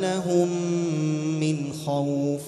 لهم من خوف